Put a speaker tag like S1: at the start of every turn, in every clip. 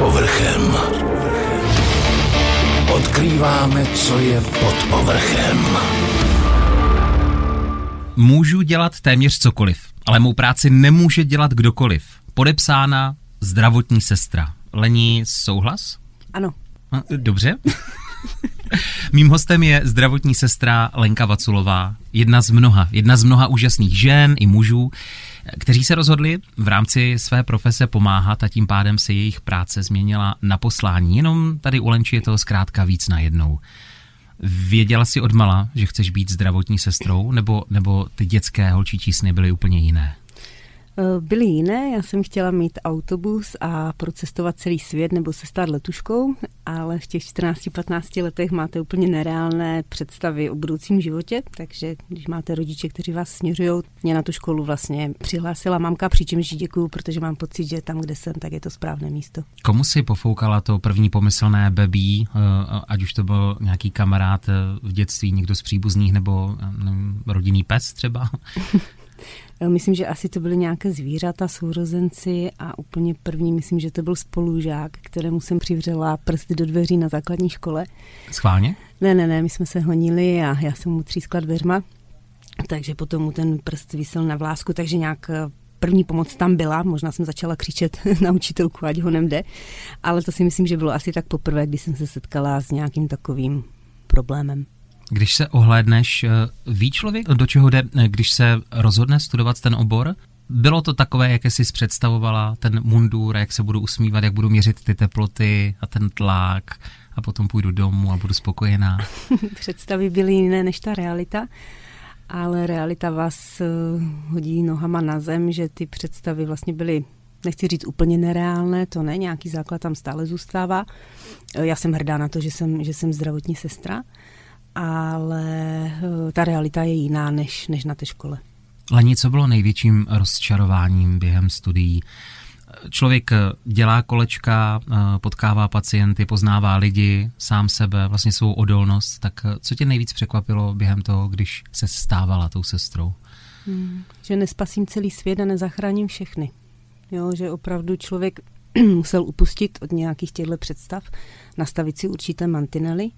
S1: povrchem. Odkrýváme, co je pod povrchem.
S2: Můžu dělat téměř cokoliv, ale mou práci nemůže dělat kdokoliv. Podepsána zdravotní sestra. Lení, souhlas?
S3: Ano.
S2: Dobře. Mým hostem je zdravotní sestra Lenka Vaculová, jedna z mnoha, jedna z mnoha úžasných žen i mužů, kteří se rozhodli v rámci své profese pomáhat a tím pádem se jejich práce změnila na poslání. Jenom tady u Lenči je toho zkrátka víc na jednou. Věděla jsi odmala, že chceš být zdravotní sestrou, nebo, nebo ty dětské holčičí sny byly úplně jiné?
S3: Eh, byly jiné, já jsem chtěla mít autobus a procestovat celý svět nebo se stát letuškou, ale v těch 14-15 letech máte úplně nereálné představy o budoucím životě, takže když máte rodiče, kteří vás směřují, mě na tu školu vlastně přihlásila mamka, přičemž děkuju, protože mám pocit, že tam, kde jsem, tak je to správné místo.
S2: Komu si pofoukala to první pomyslné bebí, eh, ať už to byl nějaký kamarád eh, v dětství, někdo z příbuzných nebo nevím, rodinný pes třeba?
S3: Myslím, že asi to byly nějaké zvířata, sourozenci a úplně první, myslím, že to byl spolužák, kterému jsem přivřela prsty do dveří na základní škole.
S2: Schválně?
S3: Ne, ne, ne, my jsme se honili a já jsem mu třískla dveřma, takže potom mu ten prst vysel na vlásku, takže nějak eh, první pomoc tam byla, možná jsem začala křičet na učitelku, ať ho jde, ale to si myslím, že bylo asi tak poprvé, kdy jsem se setkala s nějakým takovým problémem.
S2: Když se ohlédneš, eh, ví člověk, do čeho jde, eh, když se rozhodne studovat ten obor? Bylo to takové, jak jsi představovala, ten mundur, jak se budu usmívat, jak budu měřit ty teploty a ten tlak a potom půjdu domů a budu spokojená?
S3: Představy byly jiné než ta realita, ale realita vás eh, hodí nohama na zem, že ty představy vlastně byly nechci říct úplně nereálné, to ne, nějaký základ tam stále zůstává. Já jsem hrdá na to, že jsem, že jsem zdravotní sestra, ale eh, ta realita je jiná než, než na té škole.
S2: Lení, co bylo největším rozčarováním během studií? Člověk dělá kolečka, eh, potkává pacienty, poznává lidi, sám sebe, vlastně svou odolnost. Tak eh, co tě nejvíc překvapilo během toho, když se stávala tou sestrou?
S3: Hmm, že nespasím celý svět a nezachráním všechny. Jo, že opravdu člověk musel upustit od nějakých těchto představ, nastavit si určité mantinely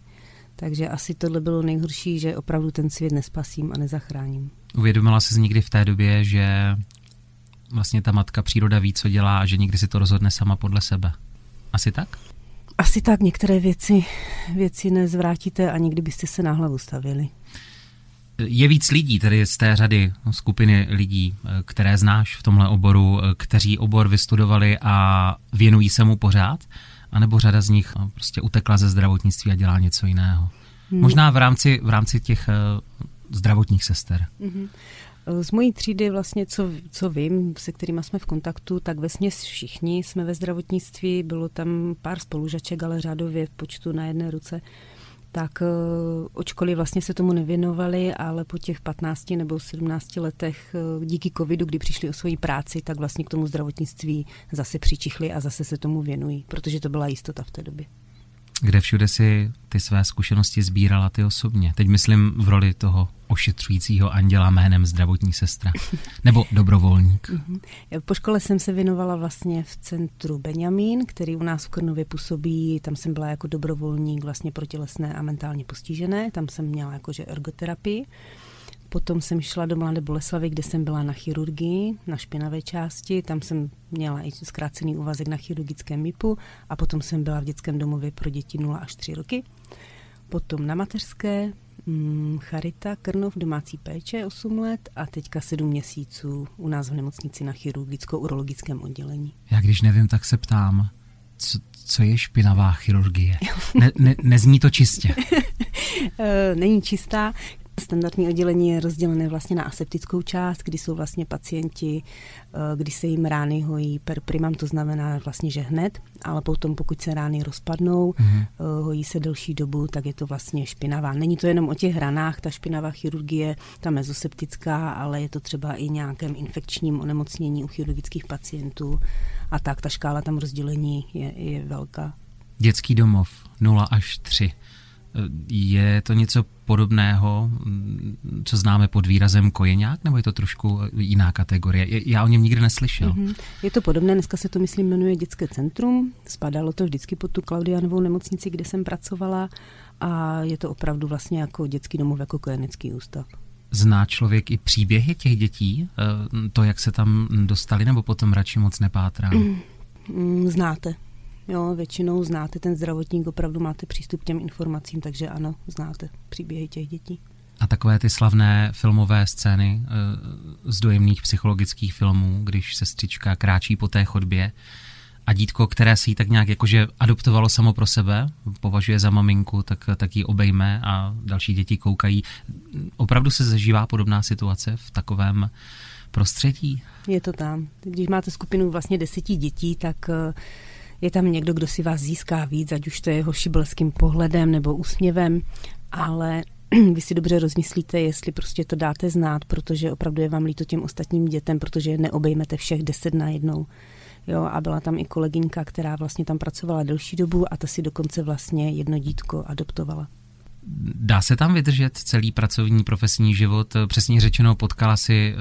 S3: takže asi tohle bylo nejhorší, že opravdu ten svět nespasím a nezachráním.
S2: Uvědomila jsi někdy v té době, že vlastně ta matka příroda ví, co dělá a že někdy si to rozhodne sama podle sebe. Asi tak?
S3: Asi tak, některé věci, věci nezvrátíte a nikdy byste se na hlavu stavili.
S2: Je víc lidí, tedy z té řady skupiny lidí, které znáš v tomhle oboru, kteří obor vystudovali a věnují se mu pořád? Anebo řada z nich no, prostě utekla ze zdravotnictví a dělá něco jiného. Hmm. Možná v rámci, v rámci těch uh, zdravotních sester. Hmm.
S3: Z mojí třídy vlastně, co, co vím, se kterými jsme v kontaktu, tak ve všichni jsme ve zdravotnictví, bylo tam pár spolužaček, ale řádově v počtu na jedné ruce tak eh, očkoli vlastně se tomu nevěnovali, ale po těch 15 nebo 17 letech eh, díky covidu, kdy přišli o svoji práci, tak vlastně k tomu zdravotnictví zase přičichli a zase se tomu věnují, protože to byla jistota v té době.
S2: Kde všude si ty své zkušenosti sbírala ty osobně? Teď myslím v roli toho ošetřujícího anděla jménem zdravotní sestra nebo dobrovolník. Mhm.
S3: Po škole jsem se věnovala vlastně v centru Benjamín, který u nás v Krnově působí. Tam jsem byla jako dobrovolník vlastně pro tělesné a mentálně postižené. Tam jsem měla jakože ergoterapii. Potom jsem šla do Mladé Boleslavy, kde jsem byla na chirurgii, na špinavé části. Tam jsem měla i zkrácený úvazek na chirurgickém MIPu a potom jsem byla v dětském domově pro děti 0 až 3 roky. Potom na mateřské, Charita, Krnov, domácí péče 8 let a teďka 7 měsíců u nás v nemocnici na chirurgicko-urologickém oddělení.
S2: Já když nevím, tak se ptám, co, co je špinavá chirurgie? Ne, ne, nezní to čistě.
S3: Eh, není čistá. Standardní oddělení je rozdělené vlastně na aseptickou část, kdy jsou vlastně pacienti, eh, kdy se jim rány hojí per primam, to znamená vlastně, že hned, ale potom pokud se rány rozpadnou, mm-hmm. hojí se delší dobu, tak je to vlastně špinavá. Není to jenom o těch ranách, ta špinavá chirurgie, ta mezoseptická, ale je to třeba i nějakém infekčním onemocnění u chirurgických pacientů a tak ta škála tam rozdělení je, je velká.
S2: Dětský domov 0 až 3 Je to něco podobného, co známe pod výrazem kojeňák, nebo je to trošku jiná kategorie? Já o něm nikdy neslyšel. Mm-hmm.
S3: Je to podobné, dneska se to, myslím, jmenuje Dětské centrum. Spadalo to vždycky pod tu Klaudianovou nemocnici, kde jsem pracovala a je to opravdu vlastně jako dětský domov, jako kojenecký ústav.
S2: Zná člověk i příběhy těch dětí? Eh, to, jak se tam dostali, nebo potom radši moc nepátrá?
S3: Mm, znáte. Jo, většinou znáte ten zdravotník, opravdu máte přístup k těm informacím, takže ano, znáte příběhy těch dětí.
S2: A takové ty slavné filmové scény eh, z dojemných psychologických filmů, když sestřička kráčí po té chodbě a dítko, které si ji tak nějak jakože adoptovalo samo pro sebe, považuje za maminku, tak, tak ji obejme a další děti koukají. Opravdu se zažívá podobná situace v takovém prostředí?
S3: Je to tam. Když máte skupinu vlastně deseti dětí, tak eh, je tam někdo, kdo si vás získá víc, ať už to je jeho šibelským pohledem nebo úsměvem, ale vy si dobře rozmyslíte, jestli prostě to dáte znát, protože opravdu je vám líto těm ostatním dětem, protože neobejmete všech deset na jednou. Jo, a byla tam i kolegyňka, která vlastně tam pracovala delší dobu a ta si dokonce vlastně jedno dítko adoptovala.
S2: Dá se tam vydržet celý pracovní profesní život? Přesně řečeno, potkala si eh,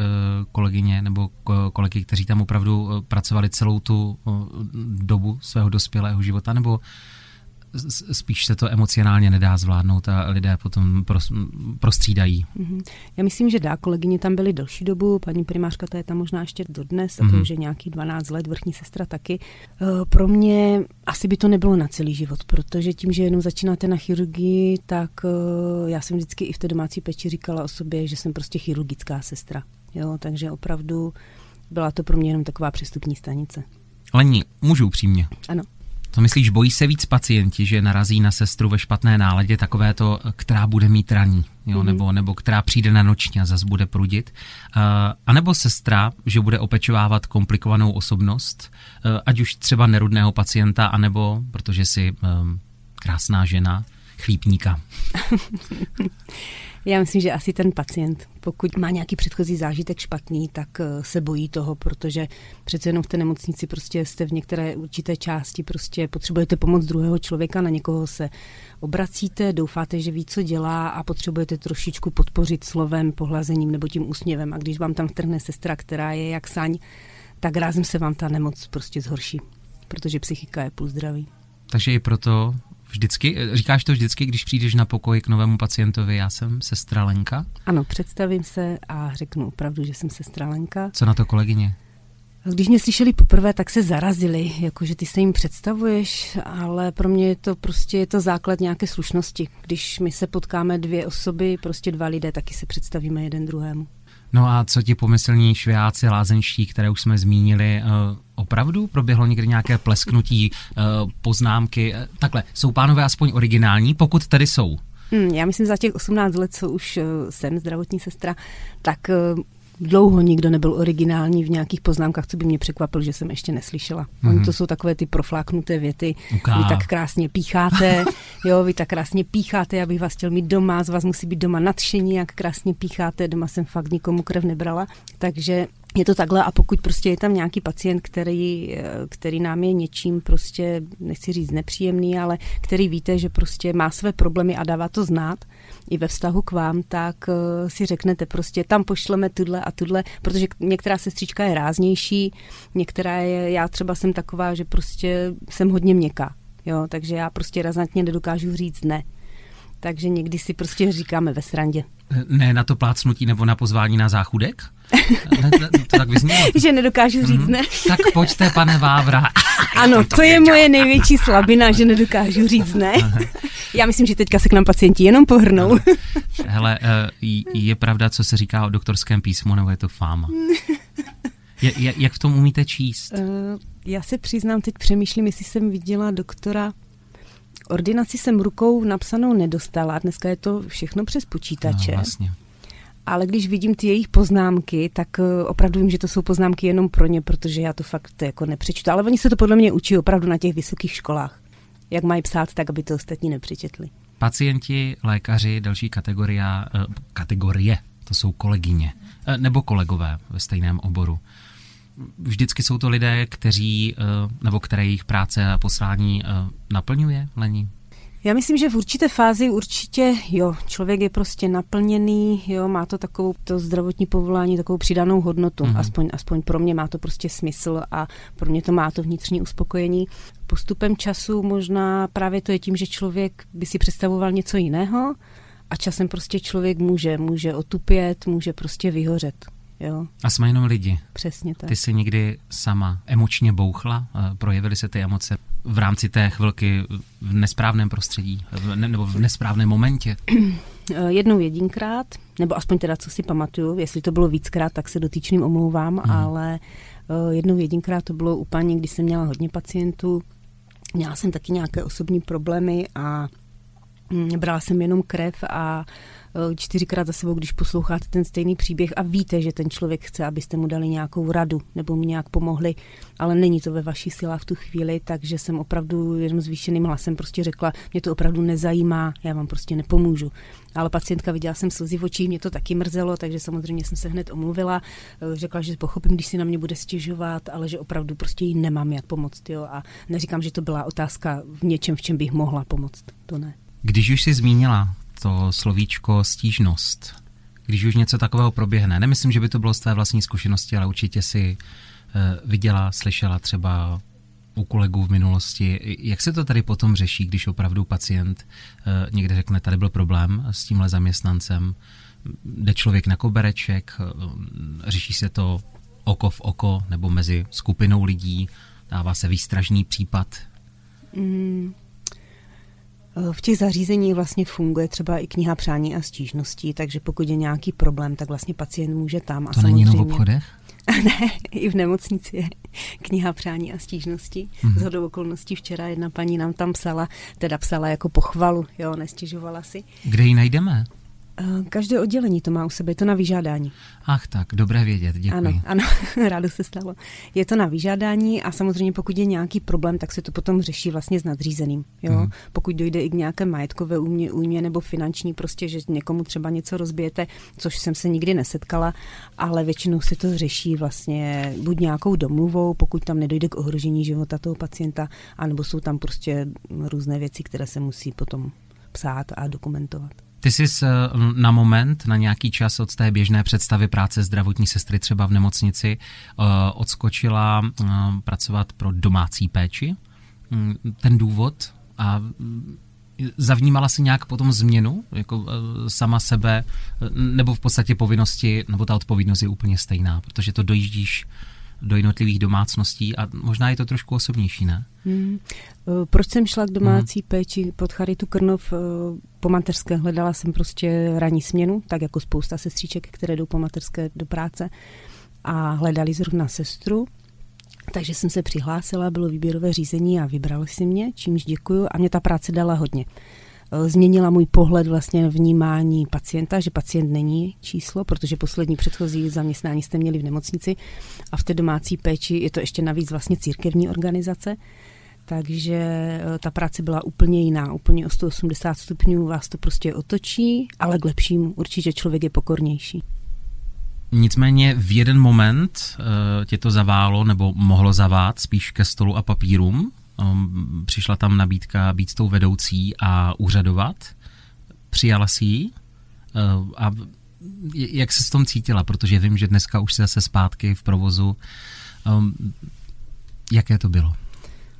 S2: kolegyně nebo kolegy, kteří tam opravdu eh, pracovali celou tu eh, dobu svého dospělého života, nebo spíš se to emocionálně nedá zvládnout a lidé potom prostřídají. Mm-hmm.
S3: Já myslím, že dá. Kolegyně tam byly delší dobu, paní primářka ta je tam možná ještě dodnes, a to mm-hmm. už je nějaký 12 let, vrchní sestra taky. Eh, pro mě asi by to nebylo na celý život, protože tím, že jenom začínáte na chirurgii, tak eh, já jsem vždycky i v té domácí peči říkala o sobě, že jsem prostě chirurgická sestra. Jo, takže opravdu byla to pro mě jenom taková přestupní stanice.
S2: Lení, můžu upřímně.
S3: Ano.
S2: To myslíš, bojí se víc pacienti, že narazí na sestru ve špatné náladě, takové to, která bude mít raní, jo, mm-hmm. nebo, nebo která přijde na noční a zase bude prudit, uh, a nebo sestra, že bude opečovávat komplikovanou osobnost, uh, ať už třeba nerudného pacienta, anebo, protože si um, krásná žena, chlípníka.
S3: Já myslím, že asi ten pacient, pokud má nějaký předchozí zážitek špatný, tak eh, se bojí toho, protože přece jenom v té nemocnici prostě jste v některé určité části, prostě potřebujete pomoc druhého člověka, na někoho se obracíte, doufáte, že ví, co dělá a potřebujete trošičku podpořit slovem, pohlazením nebo tím úsměvem. A když vám tam vtrhne sestra, která je jak saň, tak rázem se vám ta nemoc prostě zhorší, protože psychika je půl zdraví.
S2: Takže i proto Vždycky? Říkáš to vždycky, když přijdeš na pokoj k novému pacientovi, já jsem sestra Lenka?
S3: Ano, představím se a řeknu opravdu, že jsem sestra Lenka.
S2: Co na to kolegyně?
S3: Když mě slyšeli poprvé, tak se zarazili, jakože ty se jim představuješ, ale pro mě je to prostě je to základ nějaké slušnosti. Když my se potkáme dvě osoby, prostě dva lidé, taky se představíme jeden druhému.
S2: No a co ti pomyslní švěáci lázenští, které už jsme zmínili, eh, opravdu proběhlo někdy nějaké plesknutí, eh, poznámky? Eh, takhle, jsou pánové aspoň originální, pokud tady jsou?
S3: Hmm, já myslím, za těch 18 let, co už jsem zdravotní sestra, tak dlouho nikdo nebyl originální v nějakých poznámkách, co by mě překvapilo, že jsem ještě neslyšela. Mm-hmm. Oni to jsou takové ty profláknuté věty. Uká. Vy tak krásně pícháte, jo, vy tak krásně pícháte, já bych vás chtěl mít doma, z vás musí být doma nadšení, jak krásně pícháte, doma jsem fakt nikomu krev nebrala. Takže je to takhle a pokud prostě je tam nějaký pacient, který, který nám je něčím prostě, nechci říct nepříjemný, ale který víte, že prostě má své problémy a dává to znát i ve vztahu k vám, tak eh, si řeknete prostě tam pošleme tuhle a tuhle, protože některá sestřička je ráznější, některá je, já třeba jsem taková, že prostě jsem hodně měkká, jo, takže já prostě razantně nedokážu říct ne. Takže někdy si prostě říkáme ve srandě.
S2: Ne na to plácnutí nebo na pozvání na záchudek? Ne, to tak vyznělo.
S3: že nedokážu říct mm-hmm. ne.
S2: tak pojďte, pane Vávra.
S3: ano, to, to je moje největší slabina, že nedokážu říct ne. Já myslím, že teďka se k nám pacienti jenom pohrnou.
S2: Hele, eh, je pravda, co se říká o doktorském písmu, nebo je to fáma? Jak v tom umíte číst? Uh,
S3: já se přiznám, teď přemýšlím, jestli jsem viděla doktora ordinaci jsem rukou napsanou nedostala, dneska je to všechno přes počítače. No, vlastně. Ale když vidím ty jejich poznámky, tak eh, opravdu vím, že to jsou poznámky jenom pro ně, protože já to fakt jako nepřečtu. Ale oni se to podle mě učí opravdu na těch vysokých školách. Jak mají psát, tak aby to ostatní nepřečetli.
S2: Pacienti, lékaři, další kategoria, eh, kategorie, to jsou kolegyně eh, nebo kolegové ve stejném oboru vždycky jsou to lidé, kteří, eh, nebo které jejich práce a poslání eh, naplňuje, Lení?
S3: Já myslím, že v určité fázi určitě, jo, člověk je prostě naplněný, jo, má to takovou, to zdravotní povolání, takovou přidanou hodnotu, mm-hmm. aspoň, aspoň pro mě má to prostě smysl a pro mě to má to vnitřní uspokojení. Postupem času možná právě to je tím, že člověk by si představoval něco jiného a časem prostě člověk může, může otupět, může prostě vyhořet. Jo.
S2: A jsme jenom lidi.
S3: Přesně tak.
S2: Ty jsi někdy sama emočně bouchla? Eh, projevily se ty emoce v rámci té chvilky v nesprávném prostředí v ne, nebo v nesprávném momentě?
S3: Eh, jednou jedinkrát, nebo aspoň teda, co si pamatuju, jestli to bylo víckrát, tak se dotýčným omlouvám, hmm. ale eh, jednou jedinkrát to bylo u paní, kdy jsem měla hodně pacientů, měla jsem taky nějaké osobní problémy a mm, brala jsem jenom krev a Eh, čtyřikrát za sebou, když posloucháte ten stejný příběh a víte, že ten člověk chce, abyste mu dali nějakou radu nebo mu nějak pomohli, ale není to ve vaší silách v tu chvíli, takže jsem opravdu jenom zvýšeným hlasem prostě řekla, mě to opravdu nezajímá, já vám prostě nepomůžu. Ale pacientka viděla jsem slzy v očích, mě to taky mrzelo, takže samozřejmě jsem se hned omluvila. Eh, řekla, že pochopím, když si na mě bude stěžovat, ale že opravdu prostě jí nemám jak pomoct. Jo? A neříkám, že to byla otázka v něčem, v čem bych mohla pomoct. To ne.
S2: Když už jsi zmínila to slovíčko stížnost. Když už něco takového proběhne, nemyslím, že by to bylo z tvé vlastní zkušenosti, ale určitě si eh, viděla, slyšela třeba u kolegů v minulosti. Jak se to tady potom řeší, když opravdu pacient eh, někde řekne, tady byl problém s tímhle zaměstnancem, jde člověk na kobereček, eh, řeší se to oko v oko nebo mezi skupinou lidí, dává se výstražný případ? Mm,
S3: v těch zařízeních vlastně funguje třeba i kniha přání a stížností, takže pokud je nějaký problém, tak vlastně pacient může tam.
S2: A to není jenom v obchodech?
S3: ne, i v nemocnici je kniha přání a stížností. Hmm. Z hodou okolností včera jedna paní nám tam psala, teda psala jako pochvalu, jo, nestěžovala si.
S2: Kde ji najdeme?
S3: Eh, každé oddělení to má u sebe, je to na vyžádání.
S2: Ach tak, dobré vědět, děkuji.
S3: Ano, ano, rádo se stalo. Je to na vyžádání a samozřejmě pokud je nějaký problém, tak se to potom řeší vlastně s nadřízeným. Jo? Mm. Pokud dojde i k nějaké majetkové újmě, újmě nebo finanční, prostě, že někomu třeba něco rozbijete, což jsem se nikdy nesetkala, ale většinou se to řeší vlastně buď nějakou domluvou, pokud tam nedojde k ohrožení života toho pacienta, anebo jsou tam prostě různé věci, které se musí potom psát a dokumentovat.
S2: Ty jsi eh, na moment, na nějaký čas od té běžné představy práce zdravotní sestry třeba v nemocnici eh, odskočila eh, pracovat pro domácí péči. Mm, ten důvod a mm, zavnímala si nějak potom změnu, jako sama sebe, nebo v podstatě povinnosti, nebo ta odpovědnost je úplně stejná, protože to dojíždíš do jednotlivých domácností a možná je to trošku osobnější, ne? Hmm.
S3: Proč jsem šla k domácí hmm. péči pod Charitu Krnov po mateřské? Hledala jsem prostě ranní směnu, tak jako spousta sestříček, které jdou po mateřské do práce a hledali zrovna sestru. Takže jsem se přihlásila, bylo výběrové řízení a vybrali si mě, čímž děkuju a mě ta práce dala hodně. Eh, změnila můj pohled vlastně vnímání pacienta, že pacient není číslo, protože poslední předchozí zaměstnání jste měli v nemocnici a v té domácí péči je to ještě navíc vlastně církevní organizace, takže eh, ta práce byla úplně jiná, úplně o 180 stupňů vás to prostě otočí, ale k lepšímu. Určitě člověk je pokornější.
S2: Nicméně v jeden moment uh, tě to zaválo, nebo mohlo zavát spíš ke stolu a papírům, Um, přišla tam nabídka být tou vedoucí a úřadovat. Přijala si ji uh, a jak se s tom cítila, protože vím, že dneska už se zase zpátky v provozu. Um, jaké to bylo?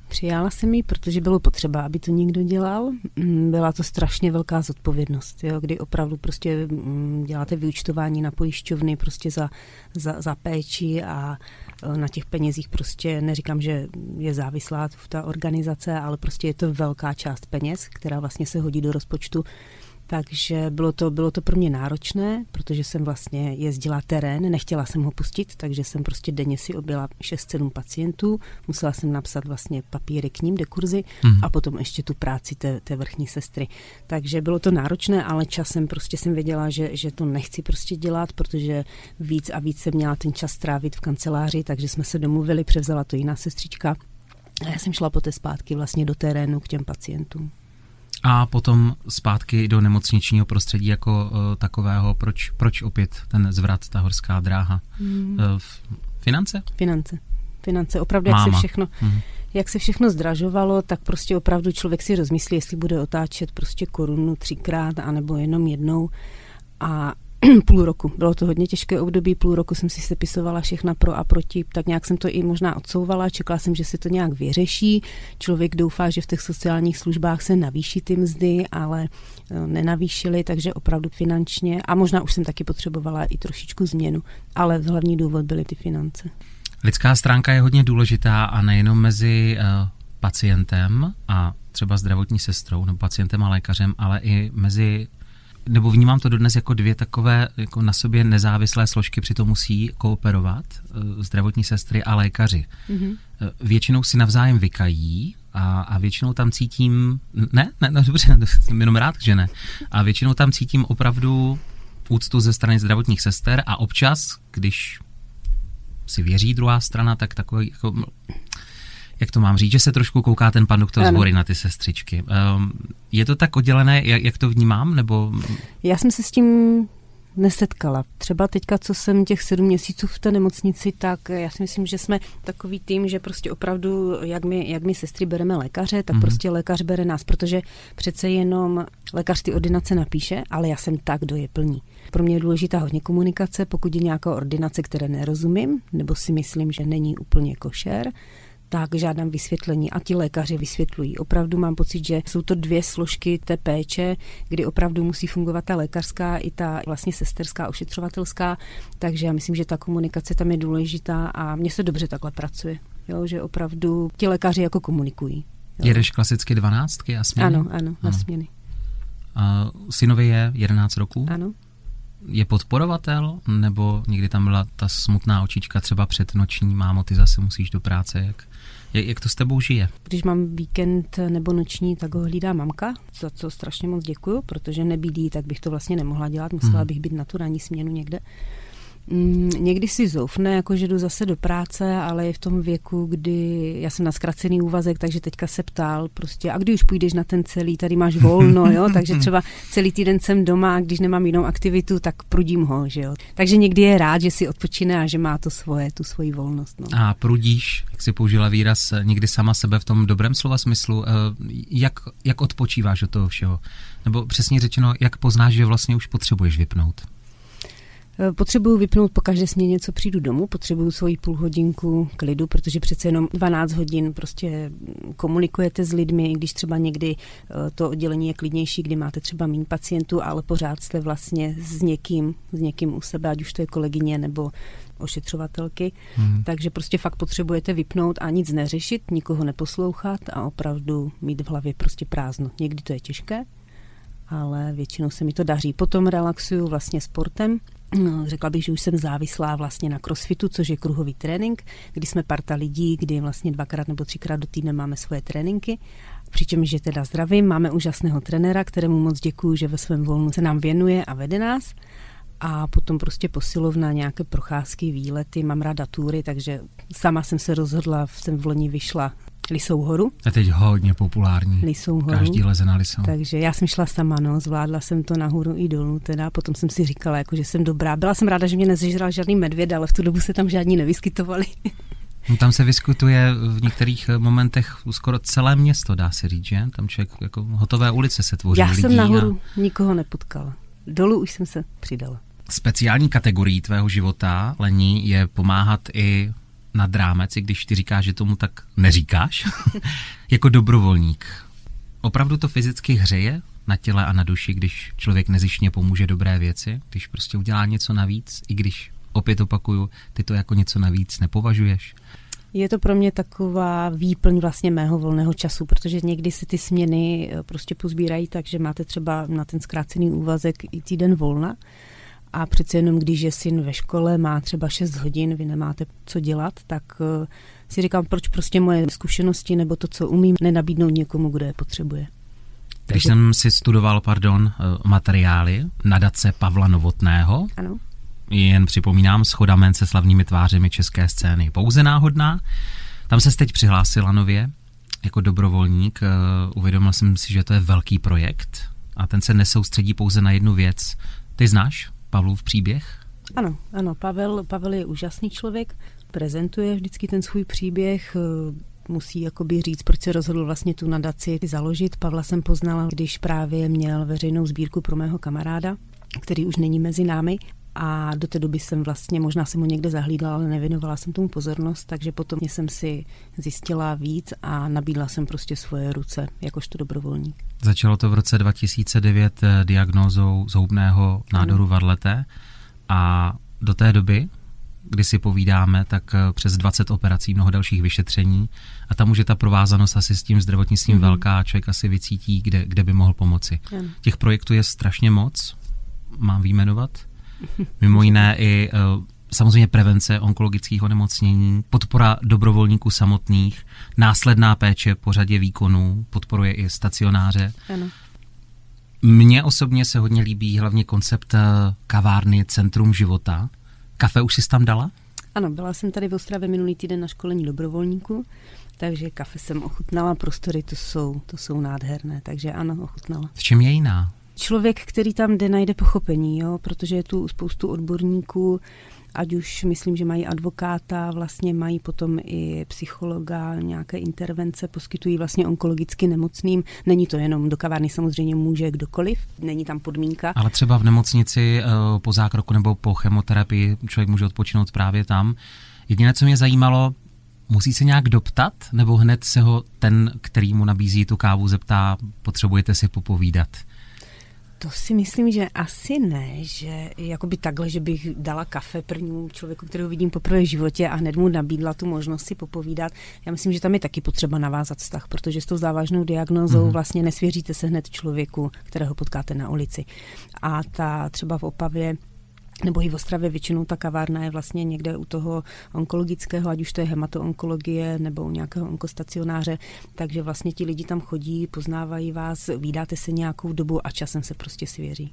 S3: Přijala jsem ji, protože bylo potřeba, aby to někdo dělal. Mm, byla to strašně velká zodpovědnost, jo, kdy opravdu prostě mm, děláte vyučtování na pojišťovny prostě za, za, za péči a na těch penězích prostě neříkám, že je závislá ta organizace, ale prostě je to velká část peněz, která vlastně se hodí do rozpočtu takže bylo to, bylo to pro mě náročné, protože jsem vlastně jezdila terén, nechtěla jsem ho pustit, takže jsem prostě denně si objela 6-7 pacientů, musela jsem napsat vlastně papíry k ním, dekurzy mm. a potom ještě tu práci té, té vrchní sestry. Takže bylo to náročné, ale časem prostě jsem věděla, že, že to nechci prostě dělat, protože víc a víc jsem měla ten čas trávit v kanceláři, takže jsme se domluvili, převzala to jiná sestřička a já jsem šla poté zpátky vlastně do terénu k těm pacientům.
S2: A potom zpátky do nemocničního prostředí jako uh, takového, proč, proč opět ten zvrat, ta horská dráha? Mm. Uh, finance?
S3: Finance. Finance, opravdu, Máma. jak se všechno, mm. jak se všechno zdražovalo, tak prostě opravdu člověk si rozmyslí, jestli bude otáčet prostě korunu třikrát, anebo jenom jednou. A půl roku. Bylo to hodně těžké období, půl roku jsem si sepisovala všechna pro a proti, tak nějak jsem to i možná odsouvala, čekala jsem, že se to nějak vyřeší. Člověk doufá, že v těch sociálních službách se navýší ty mzdy, ale e, nenavýšily, takže opravdu finančně a možná už jsem taky potřebovala i trošičku změnu, ale hlavní důvod byly ty finance.
S2: Lidská stránka je hodně důležitá a nejenom mezi uh, pacientem a třeba zdravotní sestrou nebo pacientem a lékařem, ale i mezi nebo vnímám to dodnes jako dvě takové jako na sobě nezávislé složky, přitom musí kooperovat uh, zdravotní sestry a lékaři. Mm-hmm. Většinou si navzájem vykají a, a většinou tam cítím, ne, ne, no dobře, jsem jenom rád, že ne, a většinou tam cítím opravdu úctu ze strany zdravotních sester a občas, když si věří druhá strana, tak takový jako jak to mám říct, že se trošku kouká ten pan doktor z hory na ty sestřičky. Um, je to tak oddělené, jak, jak to vnímám? Nebo...
S3: Já jsem se s tím nesetkala. Třeba teďka, co jsem těch sedm měsíců v té nemocnici, tak já si myslím, že jsme takový tým, že prostě opravdu, jak my, jak my sestry bereme lékaře, tak mm-hmm. prostě lékař bere nás, protože přece jenom lékař ty ordinace napíše, ale já jsem tak, kdo je plní. Pro mě je důležitá hodně komunikace, pokud je nějaká ordinace, které nerozumím, nebo si myslím, že není úplně košer, tak žádám vysvětlení a ti lékaři vysvětlují. Opravdu mám pocit, že jsou to dvě složky té péče, kdy opravdu musí fungovat ta lékařská i ta vlastně sesterská, ošetřovatelská, takže já myslím, že ta komunikace tam je důležitá a mně se dobře takhle pracuje, jo, že opravdu ti lékaři jako komunikují.
S2: Jo. Jedeš klasicky dvanáctky a směny?
S3: Ano, ano, na směny.
S2: A synovi je 11 roků?
S3: Ano.
S2: Je podporovatel, nebo někdy tam byla ta smutná očička třeba před noční, mámo, ty zase musíš do práce, jak, jak, jak to s tebou žije?
S3: Když mám víkend nebo noční, tak ho hlídá mamka, za co strašně moc děkuju, protože nebydlí, tak bych to vlastně nemohla dělat, musela hmm. bych být na tu ranní směnu někde. Mm, někdy si zoufne, jako že jdu zase do práce, ale je v tom věku, kdy já jsem na zkracený úvazek, takže teďka se ptal prostě, a když už půjdeš na ten celý, tady máš volno, jo, takže třeba celý týden jsem doma a když nemám jinou aktivitu, tak prudím ho, že jo. Takže někdy je rád, že si odpočine a že má to svoje, tu svoji volnost. No.
S2: A prudíš, jak si použila výraz, někdy sama sebe v tom dobrém slova smyslu, eh, jak, jak odpočíváš od toho všeho? Nebo přesně řečeno, jak poznáš, že vlastně už potřebuješ vypnout?
S3: Eh, potřebuju vypnout po každé směně, co přijdu domů, potřebuju svoji půl hodinku klidu, protože přece jenom 12 hodin prostě komunikujete s lidmi, i když třeba někdy eh, to oddělení je klidnější, kdy máte třeba méně pacientů, ale pořád jste vlastně s někým, s někým u sebe, ať už to je kolegyně nebo ošetřovatelky, hmm. takže prostě fakt potřebujete vypnout a nic neřešit, nikoho neposlouchat a opravdu mít v hlavě prostě prázdno. Někdy to je těžké, ale většinou se mi to daří. Potom relaxuju vlastně sportem, řekla bych, že už jsem závislá vlastně na crossfitu, což je kruhový trénink, kdy jsme parta lidí, kdy vlastně dvakrát nebo třikrát do týdne máme svoje tréninky. Přičemž, že teda zdravím, máme úžasného trenéra, kterému moc děkuji, že ve svém volnu se nám věnuje a vede nás. A potom prostě posilovna, nějaké procházky, výlety, mám ráda tury, takže sama jsem se rozhodla, jsem v loni vyšla Lisou horu.
S2: A teď hodně populární.
S3: Lisou horu.
S2: Každý leze na Lisou.
S3: Takže já jsem šla sama, no, zvládla jsem to nahoru i dolů, teda potom jsem si říkala, jako, že jsem dobrá. Byla jsem ráda, že mě nezežral žádný medvěd, ale v tu dobu se tam žádní nevyskytovali.
S2: No, tam se vyskytuje v některých momentech skoro celé město, dá se říct, že? Tam člověk, jako hotové ulice se tvoří.
S3: Já
S2: lidí
S3: jsem nahoru a... nikoho nepotkala. Dolů už jsem se přidala.
S2: Speciální kategorií tvého života, Lení, je pomáhat i nad rámec, i když ty říkáš, že tomu tak neříkáš, jako dobrovolník. Opravdu to fyzicky hřeje na těle a na duši, když člověk nezišně pomůže dobré věci, když prostě udělá něco navíc, i když opět opakuju, ty to jako něco navíc nepovažuješ.
S3: Je to pro mě taková výplň vlastně mého volného času, protože někdy si ty směny eh, prostě pozbírají tak, že máte třeba na ten zkrácený úvazek i týden volna a přece jenom, když je syn ve škole, má třeba 6 hodin, vy nemáte co dělat, tak eh, si říkám, proč prostě moje zkušenosti nebo to, co umím, nenabídnout někomu, kdo je potřebuje.
S2: Když Takže... jsem si studoval, pardon, eh, materiály nadace Pavla Novotného,
S3: ano.
S2: jen připomínám, schoda men se slavnými tvářemi české scény pouze náhodná, tam se teď přihlásila nově jako dobrovolník. Eh, uvědomil jsem si, že to je velký projekt a ten se nesoustředí pouze na jednu věc. Ty znáš Pavlův příběh?
S3: Ano, ano, Pavel, Pavel je úžasný člověk, prezentuje vždycky ten svůj příběh, musí jakoby říct, proč se rozhodl vlastně tu nadaci založit. Pavla jsem poznala, když právě měl veřejnou sbírku pro mého kamaráda, který už není mezi námi a do té doby jsem vlastně, možná jsem ho někde zahlídla, ale nevěnovala jsem tomu pozornost, takže potom jsem si zjistila víc a nabídla jsem prostě svoje ruce jakožto dobrovolník.
S2: Začalo to v roce 2009 eh, diagnózou zhoubného nádoru varleté a do té doby, kdy si povídáme, tak eh, přes 20 operací, mnoho dalších vyšetření a tam už je ta provázanost asi s tím zdravotnictvím mm-hmm. velká a člověk asi vycítí, kde, kde by mohl pomoci. Mm. Těch projektů je strašně moc, mám výjmenovat. Mimo jiné i eh, samozřejmě prevence onkologických onemocnění, podpora dobrovolníků samotných, následná péče po řadě výkonů, podporuje i stacionáře. Ano. Mně osobně se hodně líbí hlavně koncept eh, kavárny Centrum života. Kafe už jsi tam dala?
S3: Ano, byla jsem tady v Ostravě minulý týden na školení dobrovolníků, takže kafe jsem ochutnala, prostory to jsou, to jsou nádherné, takže ano, ochutnala.
S2: V čem je jiná?
S3: Člověk, který tam jde, najde pochopení, jo? protože je tu spoustu odborníků, ať už myslím, že mají advokáta, vlastně mají potom i psychologa, nějaké intervence, poskytují vlastně onkologicky nemocným. Není to jenom do kavárny, samozřejmě může kdokoliv, není tam podmínka.
S2: Ale třeba v nemocnici eh, po zákroku nebo po chemoterapii člověk může odpočinout právě tam. Jediné, co mě zajímalo, musí se nějak doptat, nebo hned se ho ten, který mu nabízí tu kávu, zeptá, potřebujete si popovídat?
S3: To si myslím, že asi ne, že jakoby takhle, že bych dala kafe prvnímu člověku, kterého vidím poprvé v životě a hned mu nabídla tu možnost si popovídat. Já myslím, že tam je taky potřeba navázat vztah, protože s tou závažnou diagnózou mm. vlastně nesvěříte se hned člověku, kterého potkáte na ulici. A ta třeba v Opavě nebo i v Ostravě většinou ta kavárna je vlastně někde u toho onkologického, ať už to je hematoonkologie nebo u nějakého onkostacionáře, takže vlastně ti lidi tam chodí, poznávají vás, vydáte se nějakou dobu a časem se prostě svěří.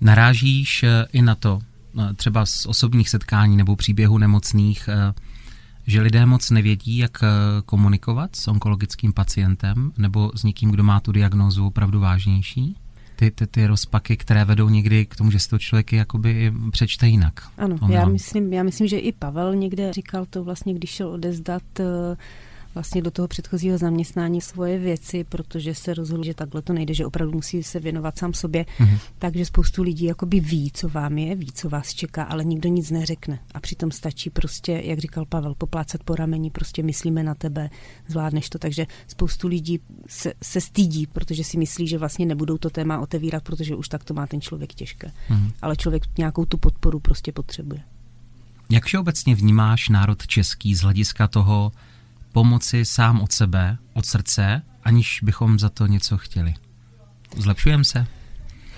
S2: Narážíš eh, i na to, eh, třeba z osobních setkání nebo příběhu nemocných, eh, že lidé moc nevědí, jak komunikovat s onkologickým pacientem nebo s někým, kdo má tu diagnózu opravdu vážnější? Ty, ty, ty rozpaky, které vedou někdy k tomu, že si to člověk jakoby přečte jinak.
S3: Ano, já myslím, já myslím, že i Pavel někde říkal to vlastně, když šel odezdat uh, vlastně do toho předchozího zaměstnání svoje věci, protože se rozhodl, že takhle to nejde, že opravdu musí se věnovat sám sobě. Mm-hmm. Takže spoustu lidí jakoby ví, co vám je, ví, co vás čeká, ale nikdo nic neřekne. A přitom stačí prostě, jak říkal Pavel, poplácat po rameni, prostě myslíme na tebe, zvládneš to. Takže spoustu lidí se, se stýdí, protože si myslí, že vlastně nebudou to téma otevírat, protože už tak to má ten člověk těžké. Mm-hmm. Ale člověk nějakou tu podporu prostě potřebuje.
S2: Jak všeobecně vnímáš národ český z hlediska toho, pomoci sám od sebe, od srdce, aniž bychom za to něco chtěli. Zlepšujeme se?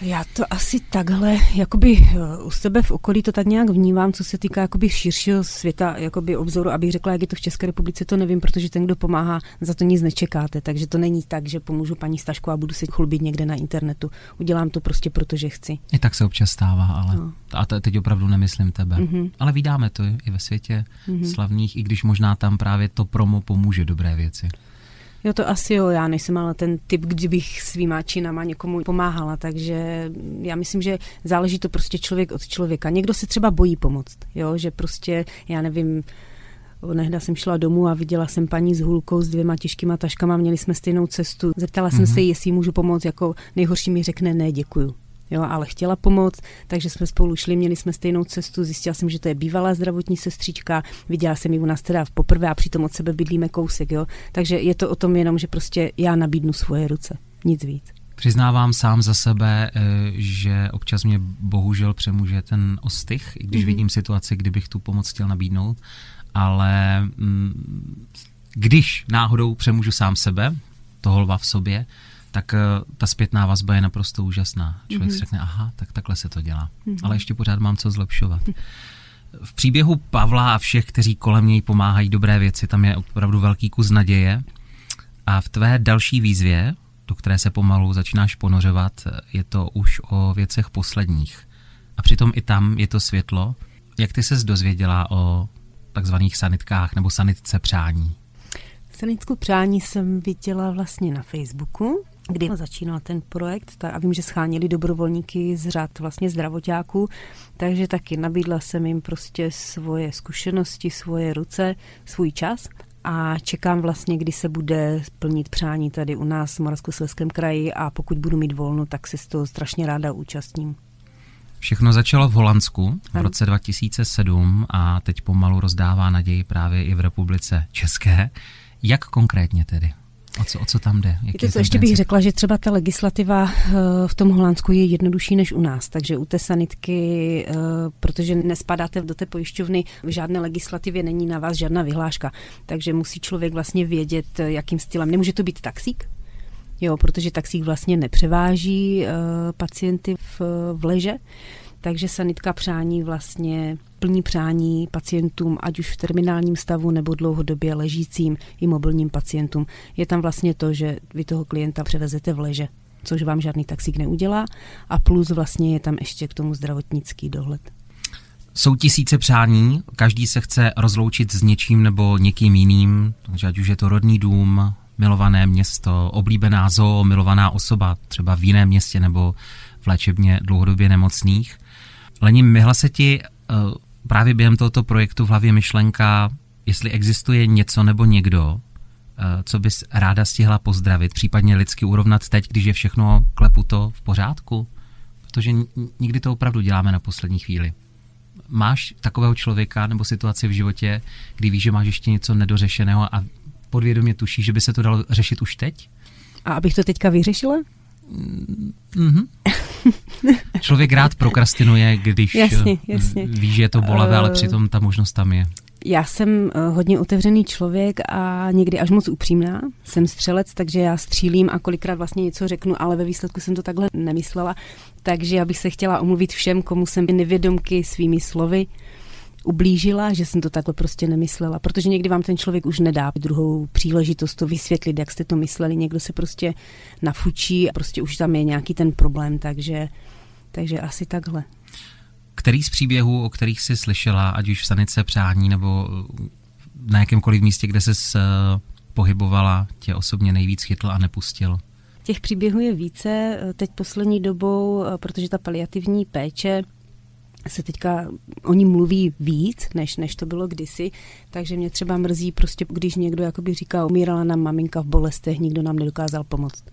S3: Já to asi takhle, jakoby eh, u sebe v okolí to tak nějak vnímám, co se týká jakoby širšího světa, jakoby obzoru, abych řekla, jak je to v České republice, to nevím, protože ten, kdo pomáhá, za to nic nečekáte, takže to není tak, že pomůžu paní Stašku a budu si chlubit někde na internetu. Udělám to prostě, protože chci.
S2: I tak se občas stává, ale no. a teď opravdu nemyslím tebe. Mm-hmm. Ale vydáme to i ve světě mm-hmm. slavných, i když možná tam právě to promo pomůže dobré věci.
S3: Jo, to asi jo, já nejsem ale ten typ, kdybych svýma činama někomu pomáhala, takže já myslím, že záleží to prostě člověk od člověka. Někdo se třeba bojí pomoct, jo, že prostě, já nevím, Nehda jsem šla domů a viděla jsem paní s hulkou s dvěma těžkýma taškama, měli jsme stejnou cestu. Zeptala mm-hmm. jsem se, jestli můžu pomoct, jako nejhorší mi řekne ne, děkuju jo, ale chtěla pomoct, takže jsme spolu šli, měli jsme stejnou cestu, zjistila jsem, že to je bývalá zdravotní sestřička, viděla jsem ji u nás teda poprvé a přitom od sebe bydlíme kousek, jo, takže je to o tom jenom, že prostě já nabídnu svoje ruce, nic víc.
S2: Přiznávám sám za sebe, eh, že občas mě bohužel přemůže ten ostych, i když mm-hmm. vidím situaci, kdybych tu pomoc chtěl nabídnout, ale mm, když náhodou přemůžu sám sebe, toho lva v sobě, tak uh, ta zpětná vazba je naprosto úžasná. Člověk mm-hmm. si řekne, aha, tak takhle se to dělá. Mm-hmm. Ale ještě pořád mám co zlepšovat. V příběhu Pavla a všech, kteří kolem něj pomáhají dobré věci, tam je opravdu velký kus naděje. A v tvé další výzvě, do které se pomalu začínáš ponořovat, je to už o věcech posledních. A přitom i tam je to světlo. Jak ty ses dozvěděla o takzvaných sanitkách nebo sanitce přání?
S3: Sanitku přání jsem viděla vlastně na Facebooku kdy začínal ten projekt tak a vím, že schánili dobrovolníky z řad vlastně zdravotáků, takže taky nabídla jsem jim prostě svoje zkušenosti, svoje ruce, svůj čas a čekám vlastně, kdy se bude plnit přání tady u nás v Moravskoslezském kraji a pokud budu mít volno, tak se z toho strašně ráda účastním.
S2: Všechno začalo v Holandsku v roce 2007 a teď pomalu rozdává naději právě i v republice České. Jak konkrétně tedy? O co, o co tam jde?
S3: Víte co, ještě bych řekla, že třeba ta legislativa eh, v tom Holandsku je jednodušší než u nás, takže u té sanitky, eh, protože nespadáte do té pojišťovny, v žádné legislativě není na vás žádná vyhláška, takže musí člověk vlastně vědět, eh, jakým stylem. Nemůže to být taxík, jo, protože taxík vlastně nepřeváží pacienty v, v leže, takže sanitka přání vlastně plní přání pacientům, ať už v terminálním stavu nebo dlouhodobě ležícím i mobilním pacientům. Je tam vlastně to, že vy toho klienta převezete v leže, což vám žádný taxík neudělá a plus vlastně je tam ještě k tomu zdravotnický dohled.
S2: Jsou tisíce přání, každý se chce rozloučit s něčím nebo někým jiným, takže ať už je to rodný dům, milované město, oblíbená zoo, milovaná osoba, třeba v jiném městě nebo v léčebně dlouhodobě nemocných. Lení, myhla se ti uh, právě během tohoto projektu v hlavě myšlenka, jestli existuje něco nebo někdo, uh, co bys ráda stihla pozdravit, případně lidsky urovnat teď, když je všechno kleputo v pořádku? Protože nikdy to opravdu děláme na poslední chvíli. Máš takového člověka nebo situaci v životě, kdy víš, že máš ještě něco nedořešeného a podvědomě tuší, že by se to dalo řešit už teď?
S3: A abych to teďka vyřešila?
S2: Mm-hmm. Člověk rád prokrastinuje, když
S3: jasně, jasně.
S2: ví, že je to bolavé, ale přitom ta možnost tam je.
S3: Já jsem eh, hodně otevřený člověk a někdy až moc upřímná. Jsem střelec, takže já střílím a kolikrát vlastně něco řeknu, ale ve výsledku jsem to takhle nemyslela. Takže já bych se chtěla omluvit všem, komu jsem nevědomky svými slovy ublížila, že jsem to takhle prostě nemyslela, protože někdy vám ten člověk už nedá druhou příležitost to vysvětlit, jak jste to mysleli, někdo se prostě nafučí a prostě už tam je nějaký ten problém, takže, takže asi takhle.
S2: Který z příběhů, o kterých jsi slyšela, ať už v sanice přání nebo na jakémkoliv místě, kde se pohybovala, tě osobně nejvíc chytl a nepustil?
S3: Těch příběhů je více teď poslední dobou, protože ta paliativní péče se teďka o ní mluví víc, než, než to bylo kdysi, takže mě třeba mrzí prostě, když někdo jakoby říká, umírala nám maminka v bolestech, nikdo nám nedokázal pomoct.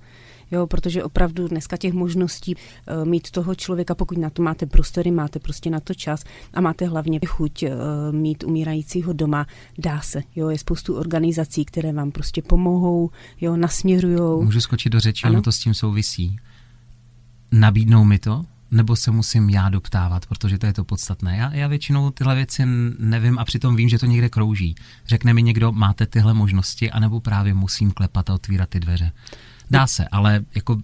S3: Jo, protože opravdu dneska těch možností uh, mít toho člověka, pokud na to máte prostory, máte prostě na to čas a máte hlavně chuť uh, mít umírajícího doma, dá se. Jo, je spoustu organizací, které vám prostě pomohou, jo, nasměrujou.
S2: Můžu skočit do řeči, ono to s tím souvisí. Nabídnou mi to? Nebo se musím já doptávat, protože to je to podstatné. Já, já většinou tyhle věci nevím a přitom vím, že to někde krouží. Řekne mi někdo, máte tyhle možnosti, anebo právě musím klepat a otvírat ty dveře. Dá se, ale jako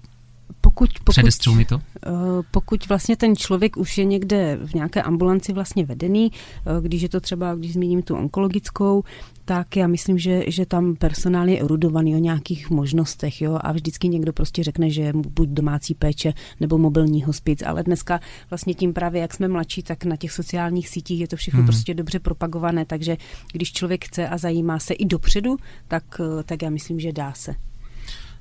S2: pokud, pokud, mi to?
S3: Eh, pokud vlastně ten člověk už je někde v nějaké ambulanci vlastně vedený, eh, když je to třeba, když zmíním tu onkologickou, tak já myslím, že, že tam personál je erudovaný o nějakých možnostech, jo, a vždycky někdo prostě řekne, že buď domácí péče nebo mobilní hospic, ale dneska vlastně tím právě, jak jsme mladší, tak na těch sociálních sítích je to všechno hmm. prostě dobře propagované, takže když člověk chce a zajímá se i dopředu, tak, eh, tak já myslím, že dá se.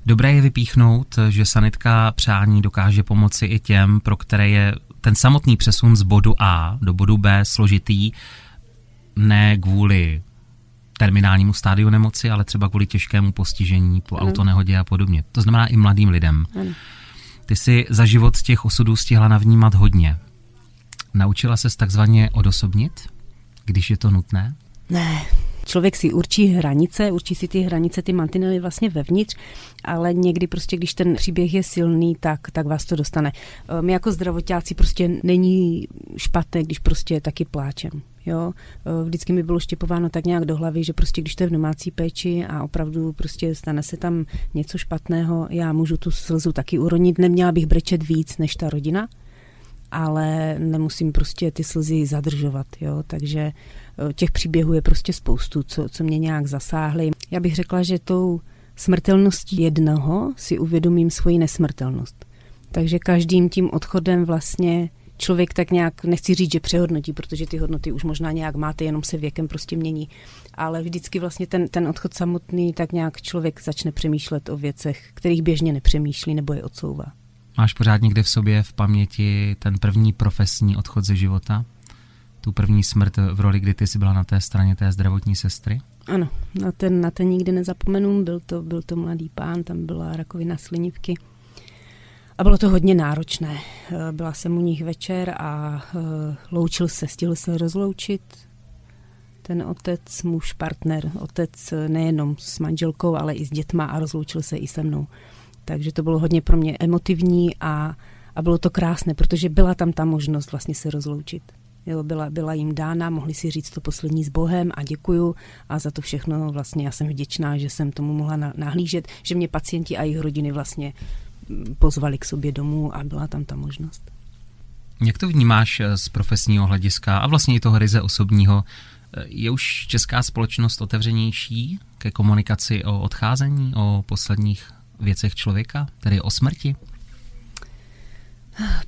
S2: Dobré je vypíchnout, že sanitka přání dokáže pomoci i těm, pro které je ten samotný přesun z bodu A do bodu B složitý, ne kvůli terminálnímu stádiu nemoci, ale třeba kvůli těžkému postižení po ano. autonehodě a podobně. To znamená i mladým lidem. Ano. Ty si za život těch osudů stihla navnímat hodně. Naučila se takzvaně odosobnit, když je to nutné?
S3: Ne, člověk si určí hranice, určí si ty hranice, ty mantinely vlastně vevnitř, ale někdy prostě, když ten příběh je silný, tak, tak vás to dostane. My jako zdravotáci prostě není špatné, když prostě taky pláčem. Jo, vždycky mi bylo štěpováno tak nějak do hlavy, že prostě když to je v domácí péči a opravdu prostě stane se tam něco špatného, já můžu tu slzu taky uronit, neměla bych brečet víc než ta rodina, ale nemusím prostě ty slzy zadržovat, jo, takže eh, těch příběhů je prostě spoustu, co, co mě nějak zasáhly. Já bych řekla, že tou smrtelností jednoho si uvědomím svoji nesmrtelnost. Takže každým tím odchodem vlastně člověk tak nějak, nechci říct, že přehodnotí, protože ty hodnoty už možná nějak máte, jenom se věkem prostě mění. Ale vždycky vlastně ten, ten odchod samotný, tak nějak člověk začne přemýšlet o věcech, kterých běžně nepřemýšlí nebo je odsouvá.
S2: Máš pořád někde v sobě v paměti ten první profesní odchod ze života? tu první smrt v roli, kdy ty jsi byla na té straně té zdravotní sestry?
S3: Ano, na ten, na ten nikdy nezapomenu, byl to, byl to mladý pán, tam byla rakovina slinivky. A bylo to hodně náročné. Eh, byla jsem u nich večer a eh, loučil se, stihl se rozloučit. Ten otec, muž, partner, otec eh, nejenom s manželkou, ale i s dětma a rozloučil se i se mnou. Takže to bylo hodně pro mě emotivní a, a bylo to krásné, protože byla tam ta možnost vlastně se rozloučit. Jo, byla, byla jim dána, mohli si říct to poslední s Bohem a děkuju a za to všechno vlastně já jsem vděčná, že jsem tomu mohla nahlížet, že mě pacienti a jejich rodiny vlastně mm, pozvali k sobě domů a byla tam ta možnost.
S2: Jak to vnímáš eh, z profesního hlediska a vlastně i toho ryze osobního? Eh, je už česká společnost otevřenější ke komunikaci o odcházení, o posledních věcech člověka, tedy o smrti?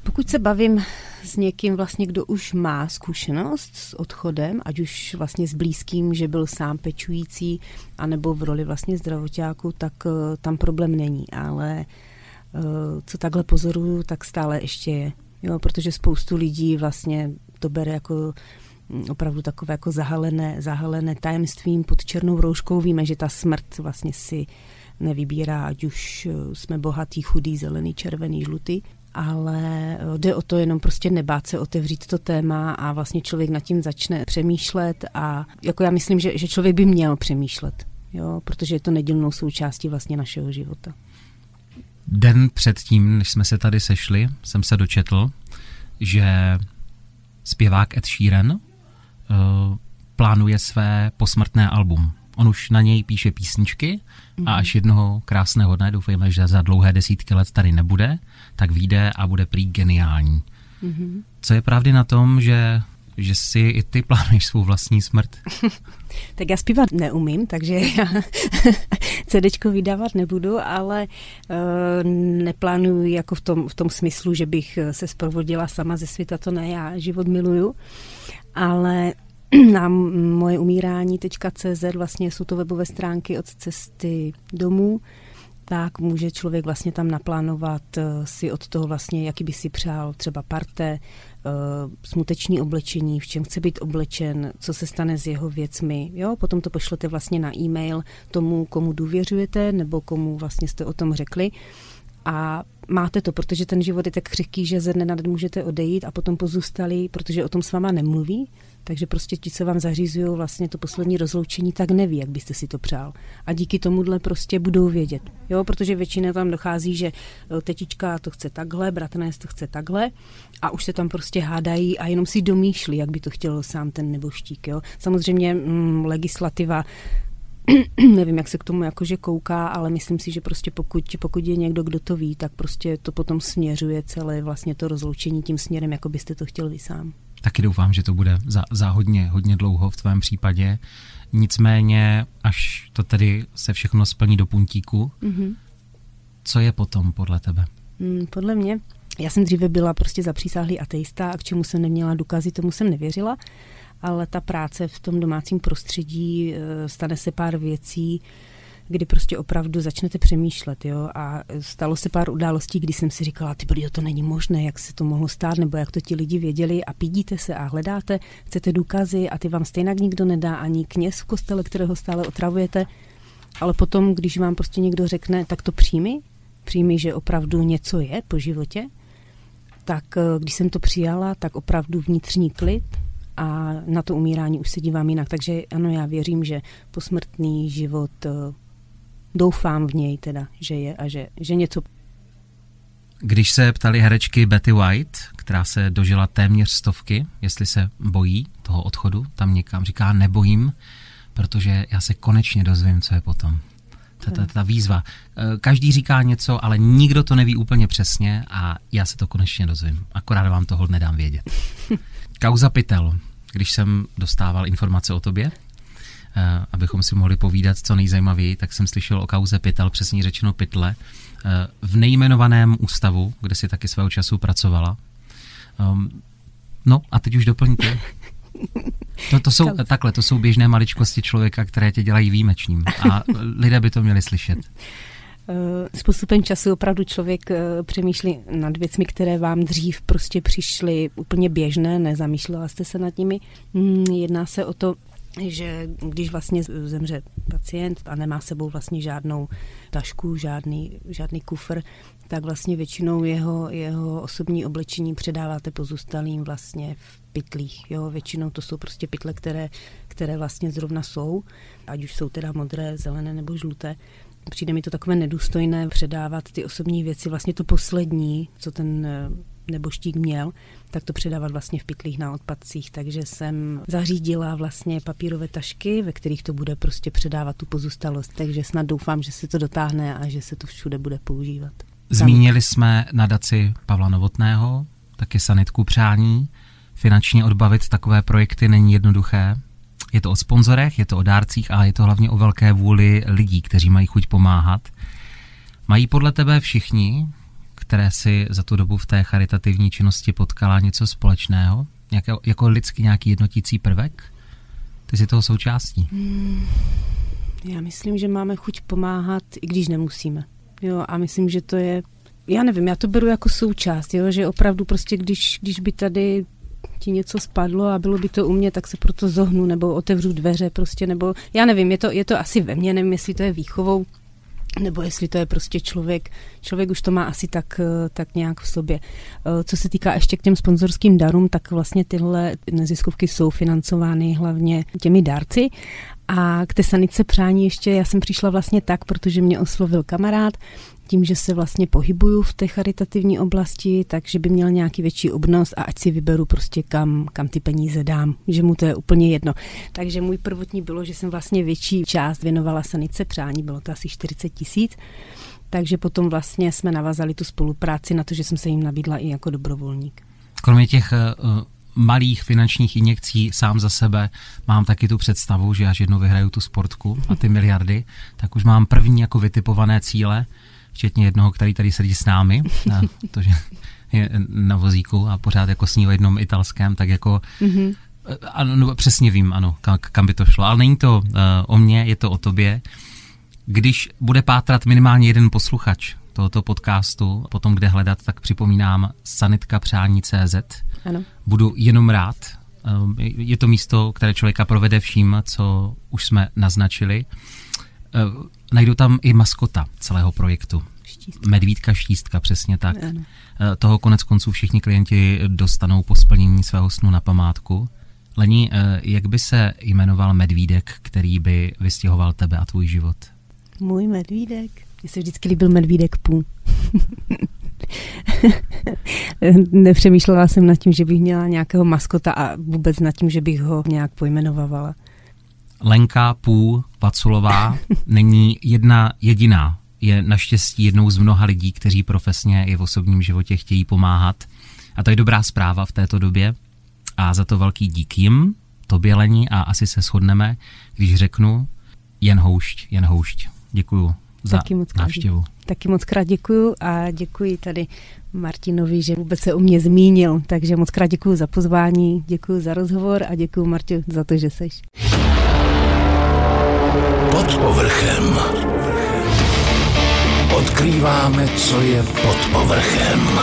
S3: Pokud se bavím s někým vlastně, kdo už má zkušenost s odchodem, ať už vlastně s blízkým, že byl sám pečující, anebo v roli vlastně zdravotáku, tak uh, tam problém není, ale uh, co takhle pozoruju, tak stále ještě je. Jo, protože spoustu lidí vlastně to bere jako mm, opravdu takové jako zahalené, zahalené tajemstvím pod černou rouškou. Víme, že ta smrt vlastně si nevybírá, ať už uh, jsme bohatý, chudý, zelený, červený, žlutý ale eh, jde o to jenom prostě nebát se otevřít to téma a vlastně člověk nad tím začne přemýšlet a jako já myslím, že, že člověk by měl přemýšlet, jo, protože je to nedílnou součástí vlastně našeho života.
S2: Den předtím, než jsme se tady sešli, jsem se dočetl, že zpěvák Ed Sheeran uh, plánuje své posmrtné album. On už na něj píše písničky a až jednoho krásného dne, doufejme, že za dlouhé desítky let tady nebude, tak vyjde a bude prý geniální. Mm-hmm. Co je pravdy na tom, že že si i ty plánuješ svou vlastní smrt?
S3: tak já zpívat neumím, takže já CDčko vydávat nebudu, ale uh, neplánuju jako v tom, v tom smyslu, že bych se zprovodila sama ze světa, to ne, já život miluju, ale na moje umírání.cz vlastně jsou to webové stránky od cesty domů, tak může člověk vlastně tam naplánovat eh, si od toho vlastně, jaký by si přál třeba parte, eh, smuteční oblečení, v čem chce být oblečen, co se stane s jeho věcmi. Jo? Potom to pošlete vlastně na e-mail tomu, komu důvěřujete nebo komu vlastně jste o tom řekli a máte to, protože ten život je tak křehký, že ze dne na den můžete odejít a potom pozůstali, protože o tom s váma nemluví, takže prostě ti, co vám zařizují vlastně to poslední rozloučení, tak neví, jak byste si to přál. A díky tomuhle prostě budou vědět. Jo, protože většinou tam dochází, že e, tetička to chce takhle, bratranec to chce takhle a už se tam prostě hádají a jenom si domýšlí, jak by to chtěl sám ten neboštík. Jo. Samozřejmě mm, legislativa nevím, jak se k tomu jakože kouká, ale myslím si, že prostě pokud, pokud je někdo, kdo to ví, tak prostě to potom směřuje celé vlastně to rozloučení tím směrem, jako byste to chtěl vy sám.
S2: Taky doufám, že to bude za, za hodně, hodně dlouho v tvém případě. Nicméně, až to tedy se všechno splní do puntíku, mm-hmm. co je potom podle tebe?
S3: Mm, podle mě, já jsem dříve byla prostě zapřísáhlý ateista a k čemu jsem neměla důkazy, tomu jsem nevěřila ale ta práce v tom domácím prostředí, eh, stane se pár věcí, kdy prostě opravdu začnete přemýšlet, jo, a stalo se pár událostí, kdy jsem si říkala, ty body, to není možné, jak se to mohlo stát, nebo jak to ti lidi věděli a pídíte se a hledáte, chcete důkazy a ty vám stejně nikdo nedá, ani kněz v kostele, kterého stále otravujete, ale potom, když vám prostě někdo řekne, tak to přijmi, přijmi, že opravdu něco je po životě, tak eh, když jsem to přijala, tak opravdu vnitřní klid, a na to umírání už se dívám jinak. Takže ano, já věřím, že posmrtný život, eh, doufám v něj teda, že je a že, že něco
S2: když se ptali herečky Betty White, která se dožila téměř stovky, jestli se bojí toho odchodu, tam někam říká nebojím, protože já se konečně dozvím, co je potom. Ta, ta, ta výzva. Eh, každý říká něco, ale nikdo to neví úplně přesně a já se to konečně dozvím. Akorát vám toho nedám vědět. Kauza Pytel. Když jsem dostával informace o tobě, eh, abychom si mohli povídat co nejzajímavěji, tak jsem slyšel o kauze Pytel, přesně řečeno Pytle, eh, v nejmenovaném ústavu, kde si taky svého času pracovala. Um, no a teď už doplňte. To, to jsou, takhle, to jsou běžné maličkosti člověka, které tě dělají výjimečným a lidé by to měli slyšet.
S3: S postupem času opravdu člověk eh, přemýšlí nad věcmi, které vám dřív prostě přišly úplně běžné, nezamýšlela jste se nad nimi. Mm, jedná se o to, že když vlastně zemře pacient a nemá sebou vlastně žádnou tašku, žádný, žádný kufr, tak vlastně většinou jeho, jeho osobní oblečení předáváte pozůstalým vlastně v pytlích. Jo? Většinou to jsou prostě pytle, které, které vlastně zrovna jsou, ať už jsou teda modré, zelené nebo žluté. Přijde mi to takové nedůstojné předávat ty osobní věci, vlastně to poslední, co ten neboštík měl, tak to předávat vlastně v pytlích na odpadcích. Takže jsem zařídila vlastně papírové tašky, ve kterých to bude prostě předávat tu pozůstalost. Takže snad doufám, že se to dotáhne a že se to všude bude používat.
S2: Zmínili jsme nadaci Pavla Novotného, taky sanitku přání. Finančně odbavit takové projekty není jednoduché. Je to o sponzorech, je to o dárcích, ale je to hlavně o velké vůli lidí, kteří mají chuť pomáhat. Mají podle tebe všichni, které si za tu dobu v té charitativní činnosti potkala něco společného? Jako, jako lidský nějaký jednotící prvek? Ty jsi toho součástí. Hmm,
S3: já myslím, že máme chuť pomáhat, i když nemusíme. Jo, a myslím, že to je, já nevím, já to beru jako součást, jo, že opravdu prostě, když, když by tady ti něco spadlo a bylo by to u mě, tak se proto zohnu nebo otevřu dveře prostě, nebo já nevím, je to, je to asi ve mně, nevím, jestli to je výchovou, nebo jestli to je prostě člověk, člověk už to má asi tak, eh, tak nějak v sobě. Eh, co se týká ještě k těm sponzorským darům, tak vlastně tyhle neziskovky jsou financovány hlavně těmi dárci a k té sanice přání ještě, já jsem přišla vlastně tak, protože mě oslovil kamarád, tím, že se vlastně pohybuju v té charitativní oblasti, takže by měl nějaký větší obnos a ať si vyberu prostě kam, kam ty peníze dám, že mu to je úplně jedno. Takže můj prvotní bylo, že jsem vlastně větší část věnovala sanice přání, bylo to asi 40 tisíc, takže potom vlastně jsme navazali tu spolupráci na to, že jsem se jim nabídla i jako dobrovolník.
S2: Kromě těch uh malých finančních injekcí sám za sebe mám taky tu představu, že až jednou vyhraju tu sportku a ty miliardy, tak už mám první jako vytipované cíle, včetně jednoho, který tady sedí s námi, a to, že je na vozíku a pořád jako sní o jednom italském, tak jako mm-hmm. ano, no, přesně vím, ano, kam, kam by to šlo, ale není to uh, o mně, je to o tobě. Když bude pátrat minimálně jeden posluchač tohoto podcastu, potom kde hledat, tak připomínám sanitka přání CZ. Ano. Budu jenom rád. Eh, je to místo, které člověka provede vším, co už jsme naznačili. Eh, najdu tam i maskota celého projektu. Štístka. Medvídka štístka, přesně tak. Ano. Eh, toho konec konců všichni klienti dostanou po splnění svého snu na památku. Lení, jak by se jmenoval medvídek, který by vystěhoval tebe a tvůj život?
S3: Můj medvídek? Mně se vždycky líbil medvídek půl. Nepřemýšlela jsem nad tím, že bych měla nějakého maskota a vůbec nad tím, že bych ho nějak pojmenovala.
S2: Lenka Pů Vaculová není jedna jediná. Je naštěstí jednou z mnoha lidí, kteří profesně i v osobním životě chtějí pomáhat. A to je dobrá zpráva v této době. A za to velký dík jim, tobě Lení, a asi se shodneme, když řeknu jen houšť, jen houšť. Děkuju za Taky moc návštěvu.
S3: Taky moc krát děkuju a děkuji tady Martinovi, že vůbec se o mě zmínil. Takže moc krát děkuji za pozvání, děkuji za rozhovor a děkuji Martě za to, že seš.
S1: Pod povrchem. Odkrýváme, co je pod povrchem.